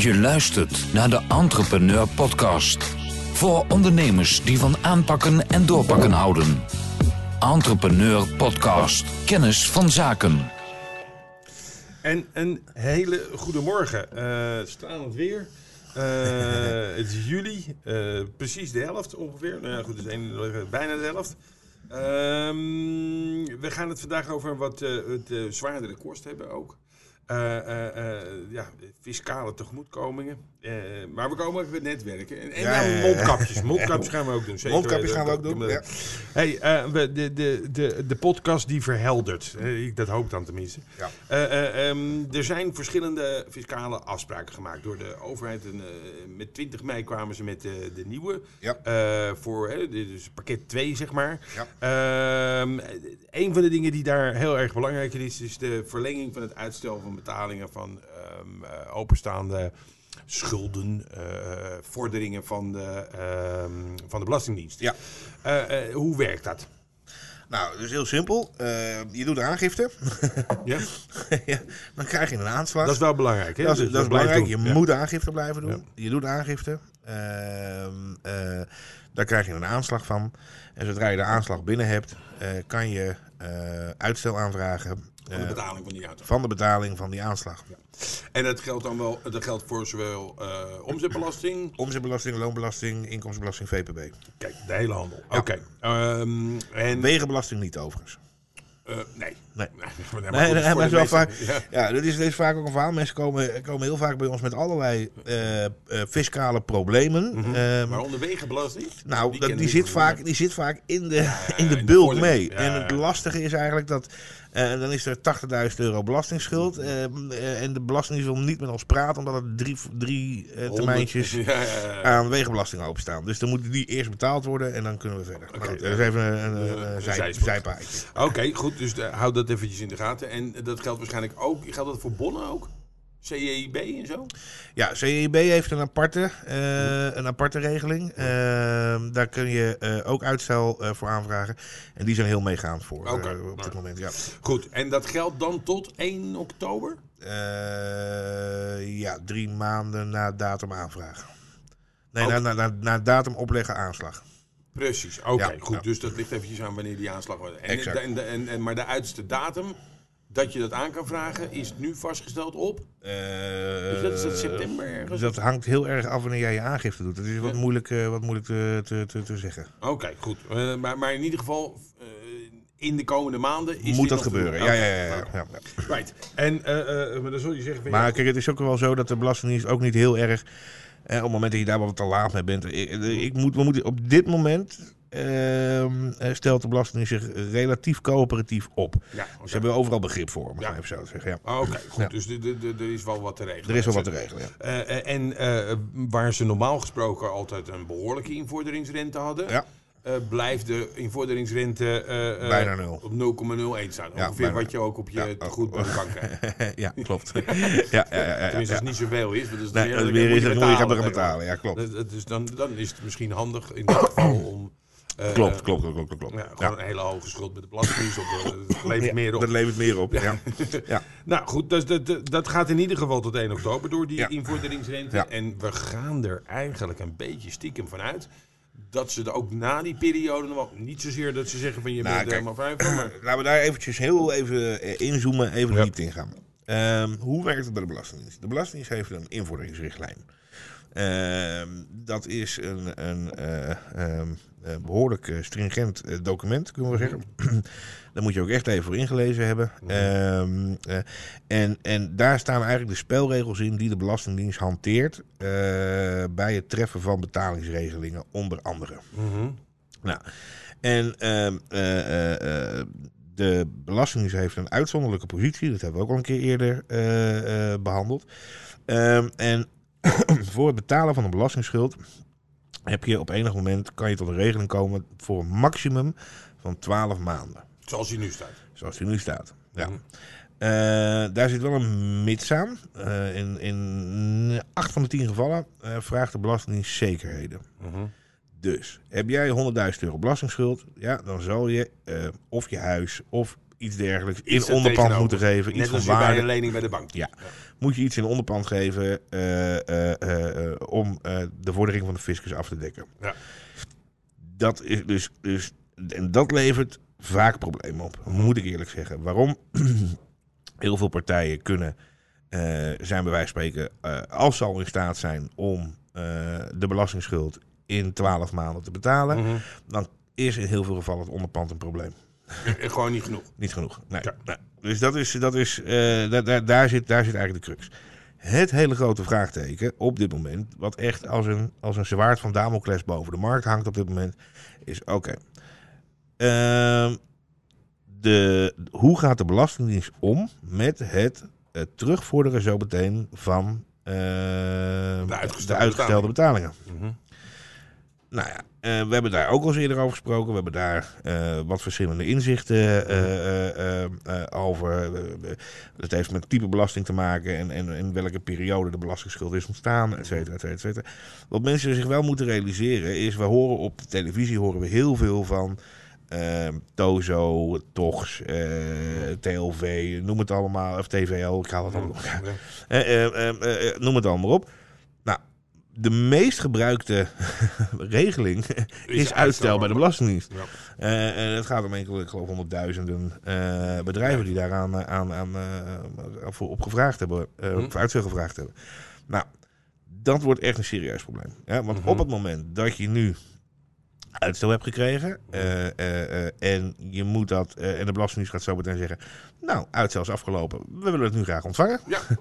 Je luistert naar de Entrepreneur Podcast. Voor ondernemers die van aanpakken en doorpakken houden. Entrepreneur Podcast. Kennis van zaken. En een hele goede morgen. Eh stralend weer. Eh, het is juli, eh, precies de helft ongeveer. Nou ja, goed, een, bijna de helft. Ehm, we gaan het vandaag over wat eh, het zwaardere kost hebben ook. Eh, eh, eh, ja, fiscale tegemoetkomingen. Maar we komen ook weer netwerken. En, en Ja, ja, mondkapjes. Mondkapjes gaan we ook doen. Zeker. Mondkapjes gaan we ook doen, ja. Hey, we- de, de, de, de podcast die verheldert. Ik- dat hoop dan tenminste. Ja. Eh, eh, ehm, er zijn verschillende fiscale afspraken gemaakt door de overheid. En, met 20 mei kwamen ze met de, nieuwe. Ja. voor is pakket 2, zeg maar. Ja. Ehm, een van de dingen die daar heel erg belangrijk in is, is de verlenging van het uitstel van betalingen van ehm, eh, openstaande schulden, eh, vorderingen van de, ehm, van de Belastingdienst. Ja. Eh, eh, hoe werkt dat? Nou, dat is heel simpel. Eh, je doet de aangifte. Ja? Ja, dan krijg je een aanslag. Dat is wel belangrijk. Hè? Dat is, Dus dat is blijf belangrijk. Je Ja. moet de aangifte blijven doen. Je doet de aangifte. Ehm, eh, daar krijg je een aanslag van. En zodra je de aanslag binnen hebt, eh, kan je eh, uitstel aanvragen Van de eh, betaling van die auto. van de betaling van die aanslag. En dat geldt dan wel dat geldt voor zowel eh, omzetbelasting. Omzetbelasting, loonbelasting, inkomstenbelasting, VPB. Kijk, de hele handel. Oké. Ehm, en Wegenbelasting niet overigens. Eh, nee. Nee. maar Nee, nee, maar wel meeste- vaak, ja. ja, dit is, dit is vaak ook een verhaal. Mensen komen, komen heel vaak bij ons met allerlei eh, eh, fiscale problemen. Ehm, Waaronder wegenbelasting. nou, Die dat, die, zit vaak, die zit vaak in de, in de bulk mee. En het lastige is eigenlijk dat... eh, dan is er 80.000 euro belastingsschuld. eh, eh, en de Belastingdienst wil niet met ons praten... omdat er drie, drie termijntjes Ja, ja, ja. aan wegenbelasting openstaan. Dus dan moeten die eerst betaald worden en dan kunnen we verder. Maar goed, dat is even een, een, een, zij- zijpaadje. Oké, goed. Dus houd dat eventjes in de gaten. En dat geldt waarschijnlijk ook. Geldt dat voor bonnen ook? CEIB en zo? Ja, CEB heeft een aparte, eh, een aparte regeling. Ehm, daar kun je eh, ook uitstel eh, voor aanvragen. En die zijn heel meegaand voor Oké, op dit nou. moment. Ja. Goed. En dat geldt dan tot 1 oktober? Ja, drie maanden na datum aanvragen. Nee, na, na, na, na datum opleggen aanslag. Precies, oké, Ja, goed. ja. Dus dat ligt eventjes aan wanneer die aanslag wordt. En, Exact. en, en, en- maar de uiterste datum dat je dat aan kan vragen is nu vastgesteld op. Dus dat is dat september ergens? Dus dat hangt heel erg af wanneer jij je aangifte doet. Dat is wat moeilijk, eh, wat moeilijk te, te, te, te zeggen. Oké, goed. Eh, maar, maar in ieder geval, eh, in de komende maanden is Moet dat gebeuren? Ja, ja, ja. ja. Right. En eh, eh, maar dan zul je zeggen Maar kijk, het is ook wel zo dat de Belastingdienst ook niet heel erg... Eh, op het moment dat je daar wat te laat mee bent... Ik, ik moet, we moeten op dit moment... ehm, eh, stelt de Belastingdienst zich relatief coöperatief op. ja. Ze hebben overal begrip voor, mag Ja. ik even zo zeggen. Ja. Ah, Oké, goed. Ja. Dus er is wel wat te regelen. Er is wel wat te regelen, ja. Eh, eh, en waar ze normaal gesproken altijd een behoorlijke invorderingsrente hadden, Ja. blijft de invorderingsrente eh, eh, Bijna nul. op 0,01 staan. Ja, Ongeveer wat je ook op je Ja, tegoed bij de bank krijgt. ja, klopt. ja, ja, ja, Tenminste, als het niet zoveel is. Want het Nee, meer dat is het moet je gaan betalen. Ja, klopt. Dat- dat- Dus dan, dan is het misschien handig in dit geval om... eh, Klopt, klopt, klopt, klopt. klopt. Ja, gewoon een hele hoge schuld met de belastingdienst eh, Het levert meer op. Dat levert meer op. Ja. Ja. Nou goed, dus dat, dat, dat gaat in ieder geval tot 1 oktober door die invorderingsrente. En we gaan er eigenlijk een beetje stiekem van uit dat ze er ook na die periode nog. Niet zozeer dat ze zeggen van je Nou, bent kijk. helemaal van, maar... Laten we daar eventjes heel even eh, inzoomen, even Ja. diep in gaan. Ehm, hoe werkt het bij de Belastingdienst? De Belastingdienst heeft een invorderingsrichtlijn. Ehm, dat is een, een eh, ehm, eh, behoorlijk eh, stringent eh, document, kunnen we zeggen. Daar moet je ook echt even voor ingelezen hebben. Ehm, eh, en, en daar staan eigenlijk de spelregels in die de Belastingdienst hanteert eh, bij het treffen van betalingsregelingen, onder andere. Mhm. Nou, en ehm, eh, eh, eh, de Belastingdienst heeft een uitzonderlijke positie. Dat hebben we ook al een keer eerder eh, eh, behandeld. Ehm, en voor het betalen van een belastingsschuld heb je op enig moment kan je tot een regeling komen voor een maximum van 12 maanden. Zoals hij nu staat. Zoals die nu staat. Ja. Mhm. Eh, daar zit wel een mits aan. Eh, in, in 8 van de 10 gevallen eh, vraagt de Belastingdienst zekerheden. Mhm. Dus heb jij 100.000 euro belastingsschuld, ja, dan zal je of je huis of iets dergelijks Iets in onderpand moeten geven. Iets Net van als je bij een lening bij de bank. Ja. Moet je iets in onderpand geven eh, eh, eh, om de vordering van de fiscus af te dekken. Ja. Dat is dus, dus. En dat levert vaak problemen op, moet ik eerlijk zeggen. Waarom? Heel veel partijen kunnen, zijn bij wijze van spreken, als ze al in staat zijn om de belastingsschuld in 12 maanden te betalen, Mhm. dan is in heel veel gevallen het onderpand een probleem. Gewoon niet genoeg. Niet genoeg. Nee. Ja. Dus dat is, dat is, eh, daar, daar, daar, zit, daar zit eigenlijk de crux. Het hele grote vraagteken op dit moment, wat echt als een, als een zwaard van Damocles boven de markt hangt op dit moment, is oké. Ehm, de, hoe gaat de Belastingdienst om met het eh, terugvorderen zo meteen van eh, de uitgestelde uitgestelde betalingen? Mhm. Nou ja, eh, we hebben daar ook al eens eerder over gesproken. We hebben daar eh, wat verschillende inzichten eh, over. Het heeft met type belasting te maken en, en in welke periode de belastingsschuld is ontstaan, et cetera, et cetera, et cetera. Wat mensen zich wel moeten realiseren is, we horen op televisie horen we heel veel van eh, Tozo, Togs, eh, TLV, noem het allemaal, of TVL, ik haal het allemaal. Ja. Eh, eh, noem het allemaal op. De meest gebruikte regeling is, uitstel bij de Belastingdienst. Ja. Eh, en het gaat om enkele, ik geloof honderdduizenden eh, bedrijven die daar aan, aan, aan, eh, voor op gevraagd hebben, eh, Hm. of uitstel gevraagd hebben. Nou, dat wordt echt een serieus probleem. Ja, want Mhm. op het moment dat je nu uitstel hebt gekregen eh, eh, eh, en je moet dat, en de Belastingdienst gaat zo meteen zeggen, nou, uitstel is afgelopen, we willen het nu graag ontvangen. Ja.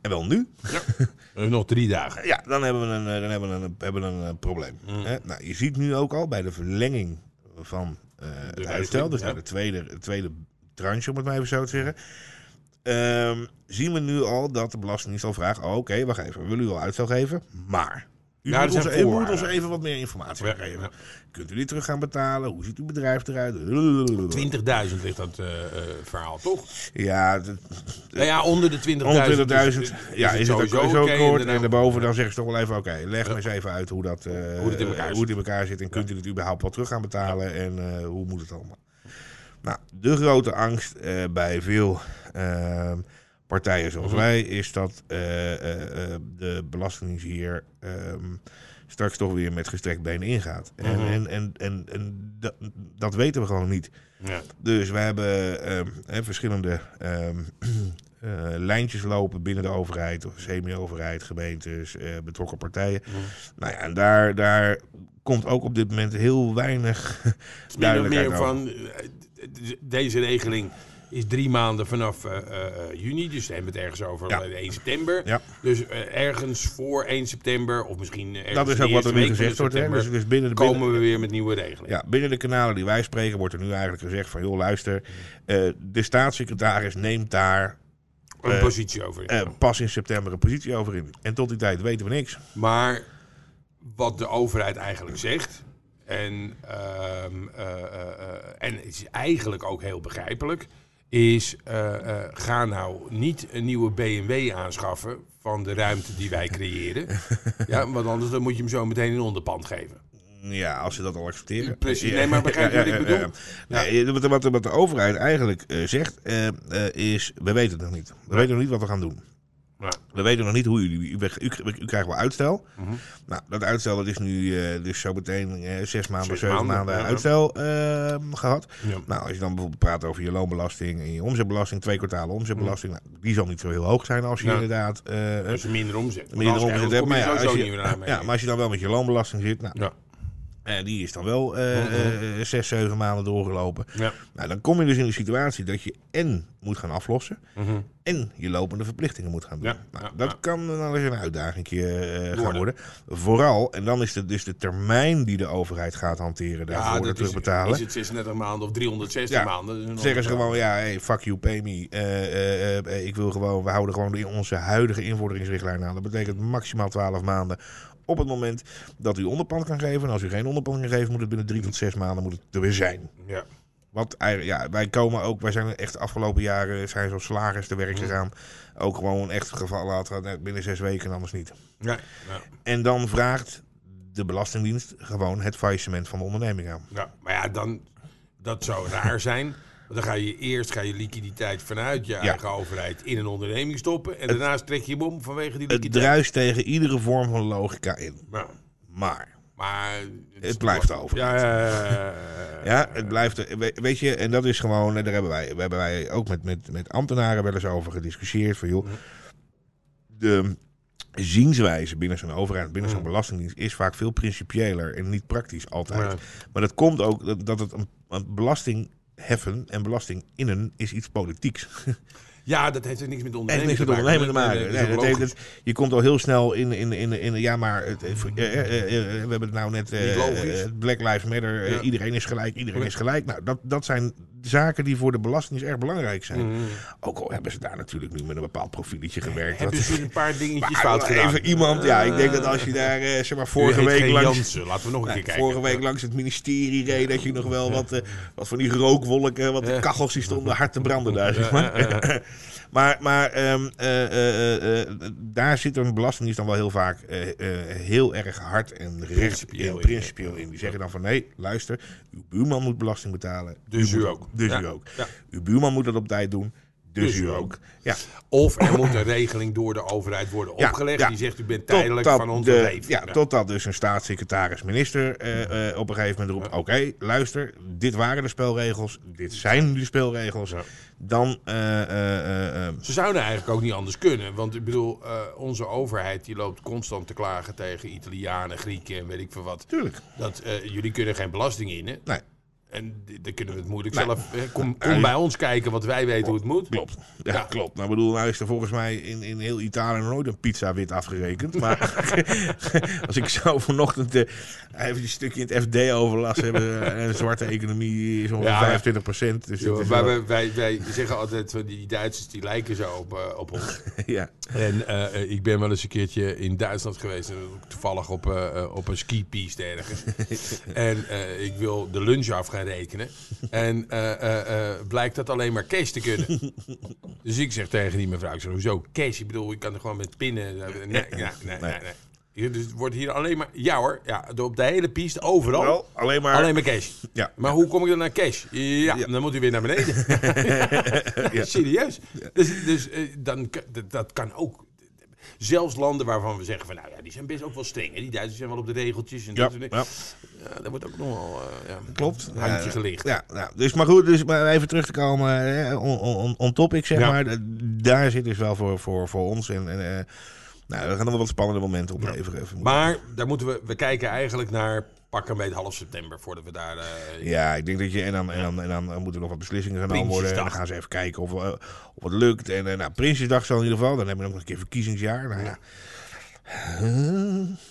En wel nu. We hebben nog drie dagen. Ja, dan hebben we een, dan hebben we een, hebben we een probleem. Mm. Nou, je ziet nu ook al bij de verlenging van het uitstel, dus ja. naar de tweede, de tweede tranche, om het maar even zo te zeggen. ehm, zien we nu al dat de Belastingdienst al vraagt: oh, oké, wacht even, we willen u al uitstel geven, maar. U, Ja, er moet, ons, u moet ons even wat meer informatie Ja, geven. ja. Kunt u die terug gaan betalen? Hoe ziet uw bedrijf eruit? 20.000 ligt dat eh, eh, verhaal, toch? Ja, de- Nou ja, onder de 20.000. 120.000. is- ja, is het ook sowieso zo kort. En daarboven dan zeggen ze toch wel even, oké, leg me eens even uit hoe dat, eh, Hoe het in elkaar hoe zit. het in elkaar zit. En kunt u het überhaupt wel terug gaan betalen en eh, hoe moet het allemaal? Nou, de grote angst eh, bij veel ehm, partijen zoals Mhm. wij is dat eh, eh, eh, de Belastingdienst hier ehm, straks toch weer met gestrekt been ingaat. En, Mhm. en, en, en, en dat, dat weten we gewoon niet. Ja. Dus we hebben ehm, verschillende ehm, eh, lijntjes lopen binnen de overheid, of semi-overheid, gemeentes, betrokken partijen. Mhm. Nou ja, en daar, daar komt ook op dit moment heel weinig meer, duidelijkheid meer over. van, deze regeling is drie maanden vanaf eh, eh, eh, juni. Dus we hebben het ergens over Ja. eh, 1 september. Ja. Dus ergens voor 1 september, of misschien ergens Dat is ook wat er nu gezegd wordt. Hè? Dus, dus binnen de komen binnen, we weer met nieuwe regelingen. ja, binnen de kanalen die wij spreken wordt er nu eigenlijk gezegd van... joh, luister, de staatssecretaris neemt daar Een positie over. eh, pas in september een positie over in. En tot die tijd weten we niks. Maar wat de overheid eigenlijk zegt, en, ehm, eh, eh, eh, en het is eigenlijk ook heel begrijpelijk, is eh, eh, ga nou niet een nieuwe BMW aanschaffen van de ruimte die wij creëren. ja, want anders dan moet je hem zo meteen in onderpand geven. Ja, als ze dat al accepteren. Precies. Nee, maar begrijp je wat ik bedoel? Nee, wat, wat, wat de overheid eigenlijk eh, zegt, is: we weten het nog niet. We weten nog niet wat we gaan doen. Ja. We weten nog niet hoe jullie. U, u, u, krijgt wel uitstel. Mhm. Nou, dat uitstel dat is nu eh, dus zo meteen eh, zes maanden, Zes zeven maanden, uitstel eh, gehad. Ja. Nou, als je dan bijvoorbeeld praat over je loonbelasting en je omzetbelasting, twee kwartalen omzetbelasting, nou, die zal niet zo heel hoog zijn als je Ja. inderdaad. eh, Dat is minder omzet. Minder als je omzet hebt. Maar je als je, ja, maar als je dan wel met je loonbelasting zit, nou, Ja. die is dan wel Mhm. eh, zes, zeven maanden doorgelopen. Ja. Nou, dan kom je dus in de situatie dat je en moet gaan aflossen Mhm. En je lopende verplichtingen moet gaan doen. Ja, Nou, dat kan dan eens een uitdaging gaan Worden. Vooral, en dan is het dus de termijn die de overheid gaat hanteren daarvoor Ja, dat is, terugbetalen. is het 36 maanden of 360 Ja. maanden. Is Zeggen ze gewoon, ja, hey, fuck you, pay me. Eh, eh, eh, ik wil gewoon, we houden gewoon in onze huidige invorderingsrichtlijn aan. Dat betekent maximaal 12 maanden op het moment dat u onderpand kan geven. En als u geen onderpand kan geven, moet het binnen drie tot zes maanden moet het er weer zijn. Ja. Wat ja, wij komen ook, wij zijn echt de afgelopen jaren zijn zo slagers te werk gegaan. Ook gewoon echt gevallen had binnen zes weken, anders niet. Ja. Ja. En dan vraagt de Belastingdienst gewoon het faillissement van de onderneming aan. Ja, maar ja, dan, dat zou raar zijn dan ga je eerst ga je liquiditeit vanuit je Ja. eigen overheid in een onderneming stoppen. En daarnaast trek je hem om vanwege die Het liquiditeit. druist tegen iedere vorm van logica in. Maar, maar Het blijft over. Ja, ja, ja, ja, ja, het blijft... we- Weet je, en dat is gewoon... Daar hebben wij, daar hebben wij ook met, met, met ambtenaren wel eens over gediscussieerd. Van joh, de zienswijze binnen zo'n overheid, binnen zo'n belastingdienst... is vaak veel principiëler en niet praktisch altijd. Maar dat komt ook dat, dat het een, een belasting heffen en belasting innen is iets politieks. Ja, dat heeft niks met Echt onderneming niks met ondernemen te maken. Nee, Nee, dat heeft- je komt al heel snel in, in, in, in ja, maar het, eh, eh, eh, we hebben het nou net Black Lives Matter. Ja. iedereen is gelijk, iedereen is gelijk. Nou, dat, dat zijn zaken die voor de belastingdienst erg belangrijk zijn. Mhm. Ook al hebben ze daar natuurlijk nu met een bepaald profieltje gewerkt. Hebben ze een paar dingetjes Maar fout gedaan? even iemand, ja, ik denk dat als je daar eh, zeg maar vorige week langs, Jansen. Laten we nog een keer kijken. vorige week langs het ministerie reed, dat je nog wel wat, eh, wat van die rookwolken, wat de kachels die stonden hard te branden daar, zeg maar. maar maar ehm, eh, eh, eh, daar zit een belastingdienst dan wel heel vaak heel erg hard en recht Principieel in, in, principieel in. Die zeggen dan van nee, luister, uw buurman moet belasting betalen. Dus u moet- ook. Dus Ja. u ook. Ja. Uw buurman moet dat op tijd doen. Dus, Dus u ook. ook. Ja, Of er moet een regeling door de overheid worden Ja, opgelegd. ja. Die zegt, u bent tijdelijk van onze leven. Ja, totdat dus een staatssecretaris-minister eh, eh, op een gegeven moment roept... oké, luister, dit waren de spelregels, dit zijn de spelregels. Dan... eh, Ze zouden eigenlijk ook niet anders kunnen. Want ik bedoel, onze overheid die loopt constant te klagen tegen Italianen, Grieken en weet ik veel wat. tuurlijk. Dat jullie kunnen geen belasting in. Hè? Nee, En dan kunnen we het moeilijk zelf. Kom, kom bij ons kijken, wat wij weten hoe het moet. klopt. Ja, Ja. klopt. Nou, bedoel, nou is er volgens mij in, in heel Italië nooit een pizza wit afgerekend. Maar als ik zo vanochtend eh, even een stukje in het FD overlas hebben... eh, en de zwarte economie is ongeveer Ja. 25 procent. Dus Joh, is wel- wij, wij, wij zeggen altijd, van die Duitsers die lijken zo op, eh, op ons. ja. En ik ben wel eens een keertje in Duitsland geweest. En toevallig op, op een skipiste ergens. en ik wil de lunch af gaan rekenen. En eh, eh, eh, blijkt dat alleen maar cash te kunnen. dus ik zeg tegen die mevrouw, ik zeg, hoezo cash? Ik bedoel, ik kan er gewoon met pinnen. Nee, nee, nee. Dus het wordt hier alleen maar... Ja hoor, ja, op de hele piste, overal. Wel, alleen maar... Alleen maar cash. Ja. Maar hoe kom ik dan naar cash? Ja, dan moet u weer naar beneden. Serieus. Dus, dus dan, dat, dat kan ook. Zelfs landen waarvan we zeggen van nou ja, die zijn best ook wel streng. Hè? Die Duitsers zijn wel op de regeltjes. En Ja, dat soort dingen. ja. Ja, daar wordt ook nog wel eh, ja, Klopt. een handje gelicht. Ja, nou, dus maar goed, dus maar even terug te komen on, on, on topic, zeg Ja. maar. Daar zit dus wel voor, voor, voor ons. En, en eh, nou, we gaan nog wel wat spannende momenten opleveren. Maar daar moeten we, we kijken eigenlijk naar pakken bij half september voordat we daar. eh, Ja, ik denk dat je. En dan, en dan, en dan moeten er nog wat beslissingen genomen worden. En dan gaan ze even kijken of, eh, of het lukt. En eh, nou, Prinsjesdag zal in ieder geval. Dan hebben we nog een keer verkiezingsjaar. Nou ja.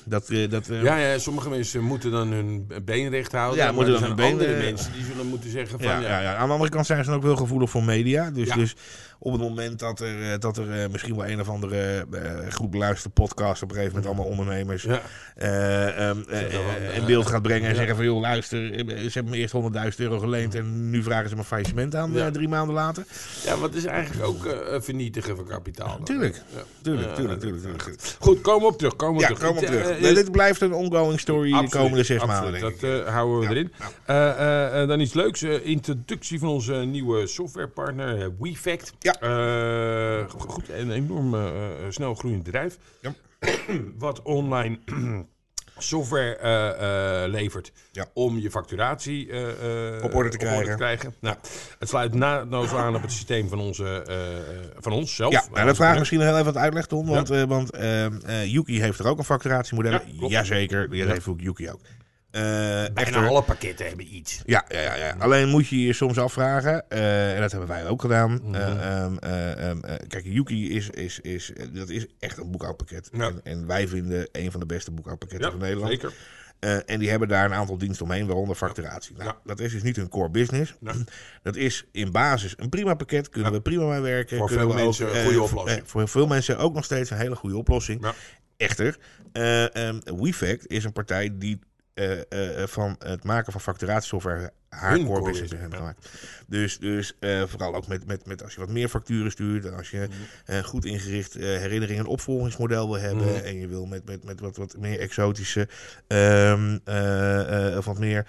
Dat, eh, dat, eh, ja, ja, sommige mensen moeten dan hun been recht houden. Ja, maar moeten dan hun been, andere mensen die zullen moeten zeggen van Ja, ja. Aan de andere kant zijn ze ook wel gevoelig voor media. Dus, dus op het moment dat er, eh, dat er misschien wel een of andere goed beluisterde podcast op een gegeven moment allemaal ondernemers eh, ehm, eh, eh, eh, in beeld gaat brengen en zeggen van joh luister, ze hebben me eerst 100.000 euro geleend en nu vragen ze me faillissement aan drie maanden later. Ja, wat is eigenlijk ook vernietigen van kapitaal. Tuurlijk. Ja. Tuurlijk, tuurlijk, tuurlijk, tuurlijk. Goed, komen we op terug. Komen we Ja, terug. op eh, Nee, dit blijft een ongoing story de absoluut, komende zes absoluut. maanden. Denk ik. Dat eh, houden we Ja, erin. ja. Eh, dan iets leuks. introductie van onze nieuwe softwarepartner, WeFact. Ja. Eh, go- goed, een enorm snel groeiend bedrijf. Ja. Wat online software eh, eh, levert Ja. om je facturatie eh, eh, Op orde te krijgen. Nou, het sluit naadloos aan op het systeem van, onze, van ons zelf. Ja, nou, dat vraagt misschien nog heel even wat uitleg, Ton. Want, eh, want Yuki heeft er ook een facturatiemodel. Ja. Jazeker, die heeft ook Yuki ook. Eh, Bijna echter- alle pakketten hebben iets. Ja, ja, ja, ja. alleen moet je je soms afvragen, eh, en dat hebben wij ook gedaan. Mhm. eh, ehm, eh, ehm, eh, kijk, Yuki is, is, is, dat is echt een boekhoudpakket. Ja. En, en wij vinden een van de beste boekhoudpakketten Ja, van Nederland. zeker. En die hebben daar een aantal diensten omheen, waaronder facturatie. Nou, Ja. Dat is dus niet hun core business. Dat is in basis een prima pakket. Kunnen we prima mee werken. Voor veel we mensen een eh, goede oplossing. voor veel mensen ook nog steeds een hele goede oplossing. Echter, eh ehm, WeFact is een partij die eh, eh, eh, van het maken van facturatiesoftware haar Hun core business ja. gemaakt. Dus, dus vooral ook met, met, met als je wat meer facturen stuurt en als je Mhm. goed ingericht herinnering- en opvolgingsmodel wil hebben Mhm. en je wil met, met, met wat, wat meer exotische ehm, of wat meer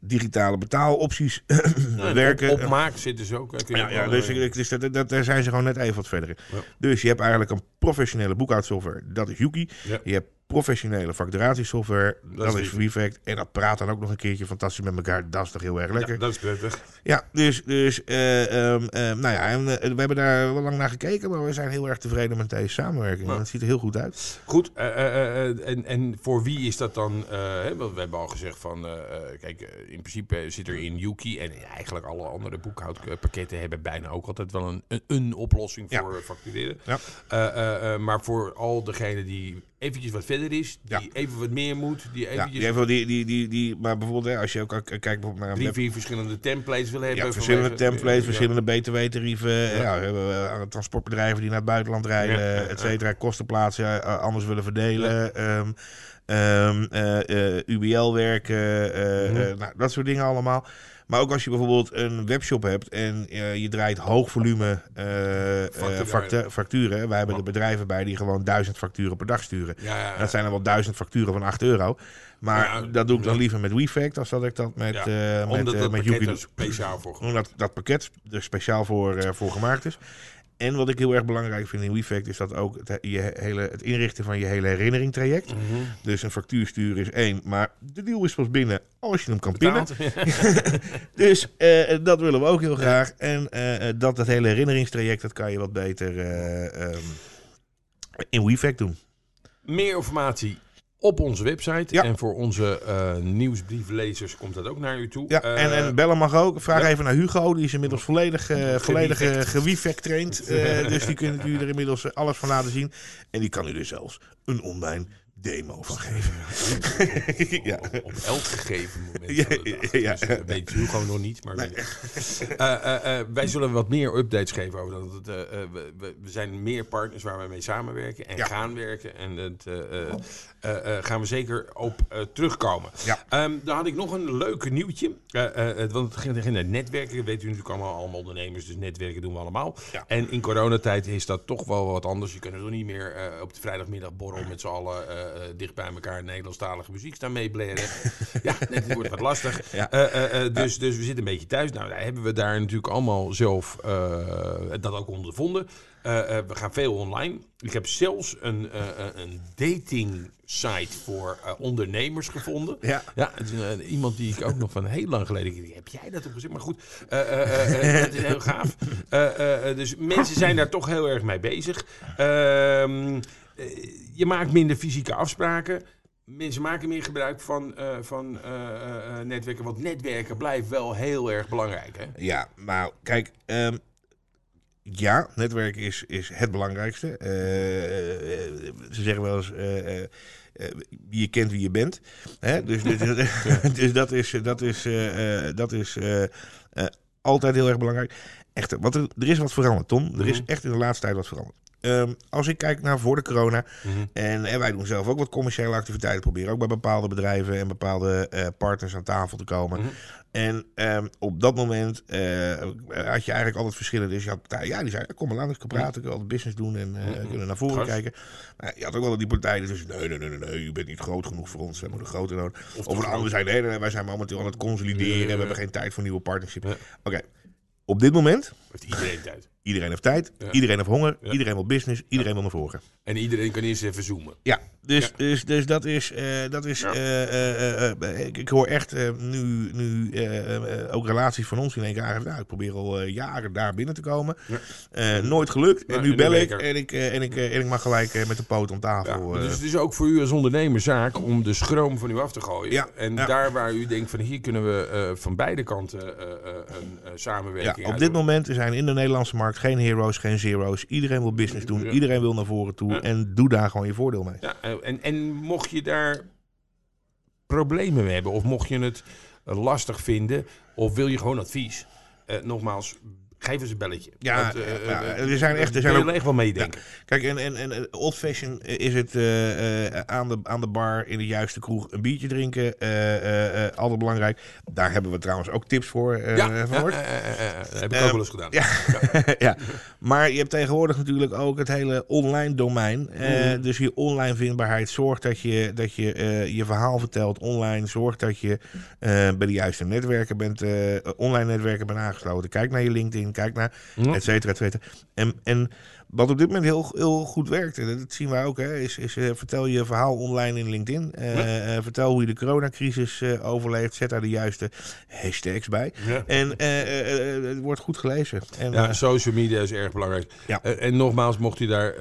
digitale betaalopties En werken. Op, op maak zitten ze ook. Ja, ja dus, dus dat, dat, daar zijn ze gewoon net even wat verder in. Ja. Dus je hebt eigenlijk een professionele boekhoudsoftware, dat is Yuki. Je hebt professionele facturatiesoftware, dat, is is Refact. En dat praat dan ook nog een keertje fantastisch met elkaar. Dat is toch heel erg lekker. ja, dat is prettig. Ja, dus, dus eh, ehm, ehm, nou ja, en, eh, we hebben daar wel lang naar gekeken, maar we zijn heel erg tevreden met deze samenwerking. Ja. Het ziet er heel goed uit. Goed, eh, eh, eh, en, en voor wie is dat dan? eh, want we hebben al gezegd van, eh, eh, kijk, eh, in principe zit er in Yuki en eigenlijk alle andere boekhoudpakketten hebben bijna ook altijd wel een, een, een oplossing Ja. voor factureren. Ja. Eh, eh, eh, maar voor al degene die eventjes wat verder is, die Ja. even wat meer moet, die Ja, eventjes die, heeft die, die, die, die, maar bijvoorbeeld, hè, als je ook kijkt bijvoorbeeld naar een drie, vier verschillende templates wil hebben. ja, verschillende vanwege- templates, ja. verschillende btw-tarieven. Ja. we hebben eh, transportbedrijven die naar het buitenland rijden, Ja, ja, ja. et cetera. Kostenplaatsen eh, anders willen verdelen. ehm, ehm, eh, eh, UBL werken, eh, Mhm. nou, dat soort dingen allemaal. Maar ook als je bijvoorbeeld een webshop hebt en je draait hoog volume Facturen. factu- facturen. Wij hebben er bedrijven bij die gewoon duizend facturen per dag sturen. Ja, ja, En dat zijn dan wel duizend facturen van 8 euro. Maar dat doe ik dan liever met WeFact als dat ik dat met, eh met, Omdat dat met pakket er speciaal voor Omdat dat pakket er speciaal voor, voor gemaakt is. En wat ik heel erg belangrijk vind in WeFact is dat ook het, je hele, het inrichten van je hele herinnering traject. Mhm. Dus een factuur sturen is één, maar de deal is pas binnen als je hem kan pinnen. Dus eh, dat willen we ook heel graag. En eh, eh, dat, dat hele herinneringstraject, dat kan je wat beter eh, ehm, in WeFact doen. Meer informatie op onze website. Ja. En voor onze eh nieuwsbrieflezers komt dat ook naar u toe. Ja, Eh, en, en bellen mag ook. Vraag ja. even naar Hugo. Die is inmiddels volledig, eh volledig. Eh, dus die kunt u er inmiddels alles van laten zien. En die kan u er zelfs een online demo van geven. ja. op, op elk gegeven moment. Ja, de dag. ja. Dus dat weet u gewoon nog niet. Maar Eh, eh, eh, wij zullen wat meer updates geven over dat. het, eh, eh, we, we- zijn meer partners waar we mee samenwerken en Ja. gaan werken. En dat eh, eh, eh, eh, gaan we zeker op eh, terugkomen. Ja. Ehm, dan had ik nog een leuk nieuwtje. Eh, eh, want het ging naar netwerken. Dat weten u natuurlijk allemaal, allemaal ondernemers. Dus netwerken doen we allemaal. Ja. En in coronatijd is dat toch wel wat anders. Je kunt er niet meer eh, op de vrijdagmiddag borrel met z'n allen eh, eh, dicht bij elkaar Nederlandstalige muziek staan meeblaren. ja, het wordt wat lastig. Ja. Eh, eh, eh, dus, dus we zitten een beetje thuis. Nou, daar hebben we daar natuurlijk allemaal zelf eh, dat ook ondervonden. Eh, eh, we gaan veel online. Ik heb zelfs een, eh, eh, een dating site voor eh, ondernemers gevonden. Ja. Ja, het is een- iemand die ik ook nog van heel lang geleden... Heb jij dat opgezet? Maar goed, eh, eh, eh, eh, dat is heel gaaf. Eh, eh, eh, dus mensen zijn daar toch heel erg mee bezig. Eh, je maakt minder fysieke afspraken. Mensen maken meer gebruik van, eh, van eh, netwerken. Want netwerken blijft wel heel erg belangrijk. Hè? Ja, maar kijk, ehm, ja, netwerk is, is het belangrijkste. Ze zeggen wel eens, je kent wie je bent. Hè? Dus, dus, dus dat is, dat is, dat is altijd heel erg belangrijk. Echter, wat er, er is wat veranderd, Tom. Er is Mhm. echt in de laatste tijd wat veranderd. Ehm, als ik kijk naar voor de corona, Mhm. en, en wij doen zelf ook wat commerciële activiteiten. Proberen ook bij bepaalde bedrijven en bepaalde eh, partners aan tafel te komen. Mhm. En ehm, op dat moment eh, had je eigenlijk altijd verschillen. Dus je had partijen, ja, die zeiden, kom maar langs, ik kan praten, kunnen altijd business doen en eh, Mhm. kunnen naar voren kijken. Maar je had ook wel die partijen die zeiden, nee, nee, nee, nee, nee, u bent niet groot genoeg voor ons, we hebben een groter nodig. Of een ander zei, nee, nee, nee, wij zijn momenteel aan het consolideren, we hebben geen tijd voor nieuwe partnerships. Ja. Oké, op dit moment, Heeft iedereen tijd. Iedereen heeft tijd, Ja. iedereen heeft honger, Ja. iedereen wil business, iedereen wil naar voren. En iedereen kan eerst even zoomen. Ja, dus, Ja. dus, dus dat is. eh, dat is Ja. eh, eh, ik, ik hoor echt eh, nu, nu ook relaties van ons in één keer aangeven. Nou, ik probeer al eh, jaren daar binnen te komen. Ja. Eh, nooit gelukt. Ja, en nu bel ik en ik, en, ik, en ik mag gelijk eh, met de poot om Ja, tafel. eh. dus het is ook voor u als ondernemer zaak om de schroom van u af te gooien. Ja, En ja. daar waar u denkt van hier kunnen we eh, van beide kanten eh, eh, een eh, ja, samenwerking op dit moment zijn in de Nederlandse markt geen heroes, geen zero's. Iedereen wil business doen. Iedereen wil naar voren toe. En doe daar gewoon je voordeel mee. Ja, en, en mocht je daar problemen mee hebben of mocht je het eh, lastig vinden of wil je gewoon advies, eh, nogmaals, geef eens een belletje. Ja, Want, eh, ja, eh, er zijn echt- er zijn ook- echt wel meedenken. Kijk, en, en, en eh, old fashion is het eh, eh, aan, de, aan de bar in de juiste kroeg een biertje drinken. eh, eh, eh, altijd belangrijk. Daar hebben we trouwens ook tips voor eh Ja, van eh, eh, eh, eh, heb ik Ehm, ook wel eens gedaan. Ja. ja, maar je hebt tegenwoordig natuurlijk ook het hele online domein. Eh, Mhm. Dus je online vindbaarheid zorgt dat je dat je, eh, je verhaal vertelt online. Zorgt dat je eh, bij de juiste netwerken bent, eh, online netwerken bent aangesloten. Kijk naar je LinkedIn, kijk naar et cetera, et cetera. En, en wat op dit moment heel, heel goed werkt, en dat zien wij ook, hè, is, is eh, vertel je verhaal online in LinkedIn. Eh, eh, vertel hoe je de coronacrisis overleeft. Zet daar de juiste hashtags bij. Ja. En het wordt goed gelezen. En, Ja, social media is erg belangrijk. Ja. En nogmaals, mocht u daar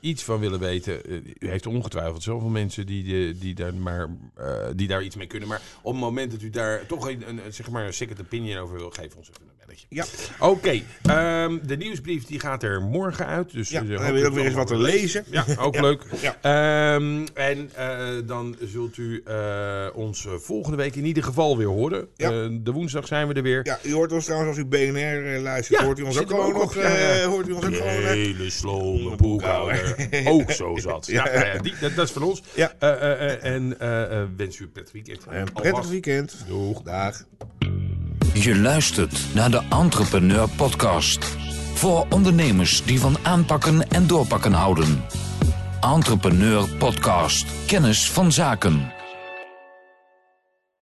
iets van willen weten, u heeft ongetwijfeld zoveel mensen die, die, die, daar maar, die daar iets mee kunnen. Maar op het moment dat u daar toch een, een, zeg maar een second opinion over wil, geef ons even een belletje. Ja. Oké, ehm, de nieuwsbrief die gaat er morgen uit. Dus Ja, eh, dan hebben we ook weer eens wat te lezen. Ja, ook Ja. leuk. Ja. Ehm, en eh, dan zult u eh, ons volgende week in ieder geval weer horen. Ja. Eh, de woensdag zijn we er weer. Ja, u hoort ons trouwens als u BNR luistert. Ja, hoort u ons ook gewoon nog. eh, hoort u ons ook gewoon. hele slome boekhouder. Ook zo zat. Ja, Ja. nou ja, die, dat, dat is van ons. Ja. Eh, eh, eh, en wens u een prettig weekend. een prettig weekend. Doeg. Dag. Je luistert naar de Entrepreneur Podcast. Voor ondernemers die van aanpakken en doorpakken houden. Entrepreneur Podcast. Kennis van zaken.